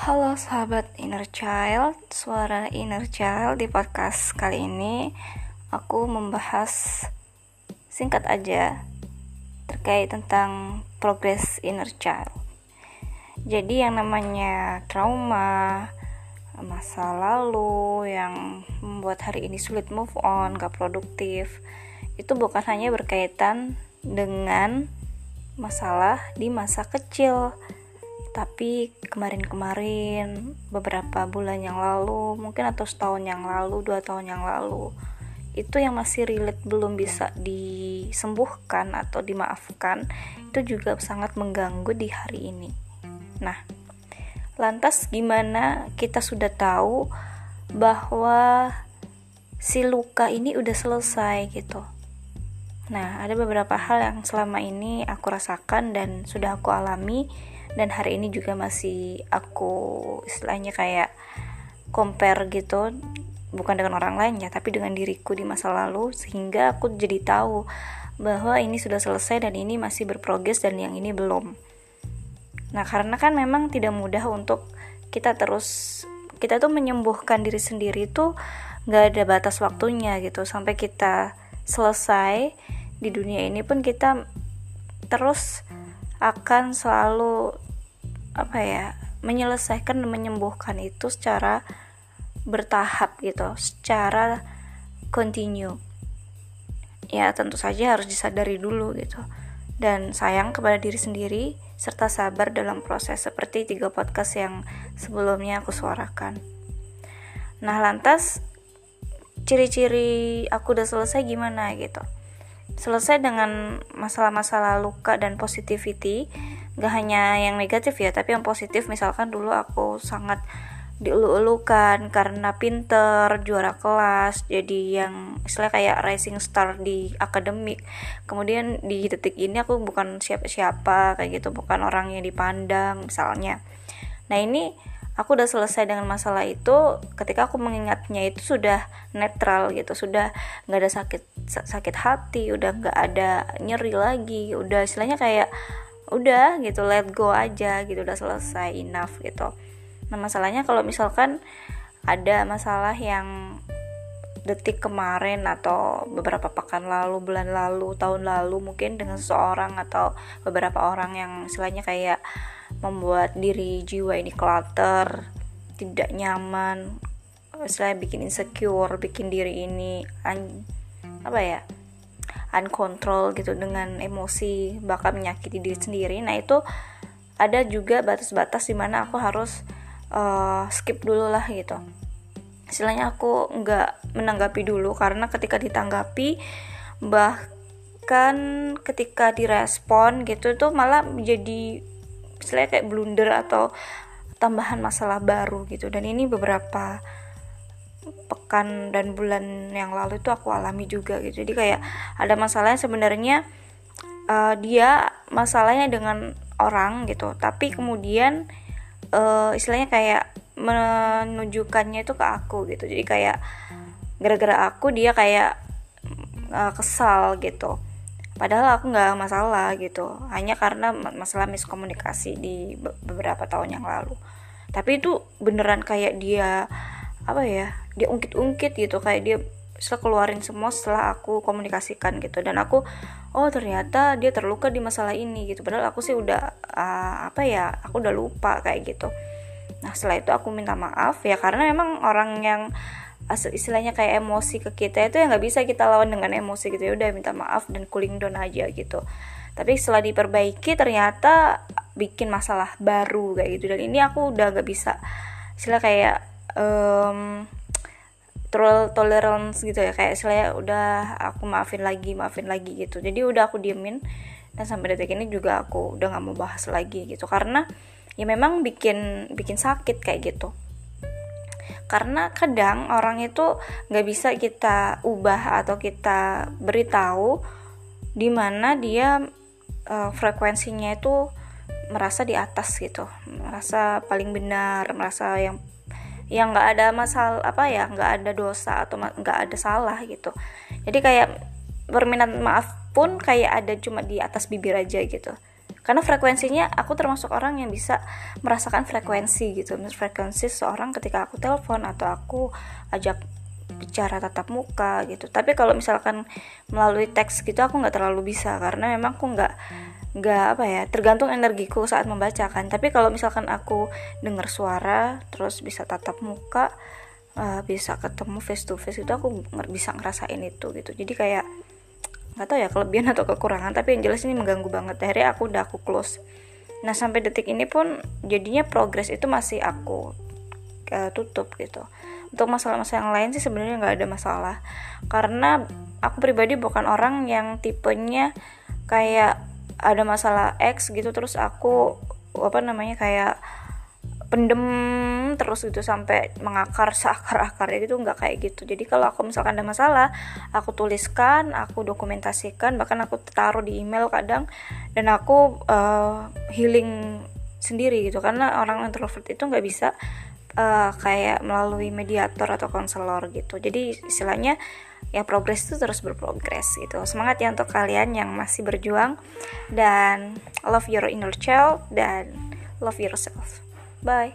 Halo sahabat Inner Child, suara Inner Child di podcast kali ini aku membahas singkat aja terkait tentang progres Inner Child. Jadi yang namanya trauma, masa lalu yang membuat hari ini sulit move on, gak produktif, itu bukan hanya berkaitan dengan masalah di masa kecil tapi kemarin-kemarin beberapa bulan yang lalu mungkin atau setahun yang lalu dua tahun yang lalu itu yang masih relate belum bisa disembuhkan atau dimaafkan itu juga sangat mengganggu di hari ini. Nah lantas gimana kita sudah tahu bahwa si luka ini udah selesai gitu Nah, ada beberapa hal yang selama ini aku rasakan dan sudah aku alami dan hari ini juga masih aku istilahnya kayak compare gitu bukan dengan orang lain ya tapi dengan diriku di masa lalu sehingga aku jadi tahu bahwa ini sudah selesai dan ini masih berprogres dan yang ini belum. Nah karena kan memang tidak mudah untuk kita terus kita tuh menyembuhkan diri sendiri tuh nggak ada batas waktunya gitu. Sampai kita selesai di dunia ini pun kita terus akan selalu apa ya menyelesaikan dan menyembuhkan itu secara bertahap gitu secara continue. Ya tentu saja harus disadari dulu gitu. Dan sayang kepada diri sendiri serta sabar dalam proses seperti tiga podcast yang sebelumnya aku suarakan. Nah lantas ciri-ciri aku udah selesai gimana gitu selesai dengan masalah-masalah luka dan positivity gak hanya yang negatif ya tapi yang positif. Misalkan dulu aku sangat dielu-elukan karena pinter juara kelas jadi yang istilah kayak rising star di akademik. Kemudian di detik ini aku bukan siapa-siapa kayak gitu bukan orang yang dipandang misalnya. Nah ini aku udah selesai dengan masalah itu ketika aku mengingatnya itu sudah netral gitu sudah nggak ada sakit sakit hati udah nggak ada nyeri lagi udah istilahnya kayak udah gitu let go aja gitu udah selesai enough gitu. Nah masalahnya kalau misalkan ada masalah yang detik kemarin atau beberapa pekan lalu, bulan lalu, tahun lalu mungkin dengan seseorang atau beberapa orang yang istilahnya kayak membuat diri jiwa ini clutter tidak nyaman selain bikin insecure bikin diri ini un, apa ya uncontrol gitu dengan emosi bakal menyakiti diri sendiri. Nah itu ada juga batas-batas di mana aku harus uh, skip dulu lah gitu istilahnya aku nggak menanggapi dulu karena ketika ditanggapi bahkan ketika direspon gitu tuh malah menjadi istilahnya kayak blunder atau tambahan masalah baru gitu. Dan ini beberapa pekan dan bulan yang lalu itu aku alami juga gitu. Jadi kayak ada masalahnya sebenarnya uh, dia masalahnya dengan orang gitu. Tapi kemudian uh, istilahnya kayak menunjukkannya itu ke aku gitu. Jadi kayak gara-gara aku dia kayak uh, kesal gitu. Padahal aku nggak masalah gitu. Hanya karena masalah miskomunikasi di beberapa tahun yang lalu. Tapi itu beneran kayak dia apa ya dia ungkit-ungkit gitu. Kayak dia setelah keluarin semua setelah aku komunikasikan gitu. Dan aku oh ternyata dia terluka di masalah ini gitu. Padahal aku sih udah uh, apa ya aku udah lupa kayak gitu nah setelah itu aku minta maaf ya karena memang orang yang istilahnya kayak emosi ke kita itu yang nggak bisa kita lawan dengan emosi gitu. Ya udah minta maaf dan cooling down aja gitu. Tapi setelah diperbaiki ternyata bikin masalah baru kayak gitu. Dan ini aku udah nggak bisa istilah kayak um, tolerance gitu ya. Kayak istilahnya udah aku maafin lagi maafin lagi gitu. Jadi udah aku diemin. Dan sampai detik ini juga aku udah nggak mau bahas lagi gitu. Karena ya memang bikin bikin sakit kayak gitu. Karena kadang orang itu nggak bisa kita ubah atau kita beritahu di mana dia uh, frekuensinya itu merasa di atas gitu. Merasa paling benar merasa yang yang nggak ada masalah apa ya nggak ada dosa atau nggak ada salah gitu. Jadi kayak permintaan maaf pun kayak ada cuma di atas bibir aja gitu karena frekuensinya aku termasuk orang yang bisa merasakan frekuensi gitu. Frekuensi seorang ketika aku telepon atau aku ajak bicara tatap muka gitu. Tapi kalau misalkan melalui teks gitu aku nggak terlalu bisa. Karena memang aku nggak nggak apa ya tergantung energiku saat membacakan tapi kalau misalkan aku dengar suara terus bisa tatap muka uh, bisa ketemu face to face itu aku bisa ngerasain itu gitu. Jadi kayak nggak tahu ya kelebihan atau kekurangan tapi yang jelas ini mengganggu banget. Akhirnya aku udah aku close. Nah sampai detik ini pun jadinya progres itu masih aku uh, tutup gitu. Untuk masalah-masalah yang lain sih sebenarnya nggak ada masalah. Karena aku pribadi bukan orang yang tipenya kayak ada masalah X gitu terus aku apa namanya kayak pendem terus gitu sampai mengakar seakar-akarnya gitu nggak kayak gitu. Jadi kalau aku misalkan ada masalah aku tuliskan aku dokumentasikan bahkan aku taruh di email kadang dan aku uh, healing sendiri gitu. Karena orang introvert itu nggak bisa uh, kayak melalui mediator atau konselor gitu. Jadi istilahnya ya progres itu terus berprogres gitu. Semangat ya untuk kalian yang masih berjuang dan love your inner child dan love yourself bye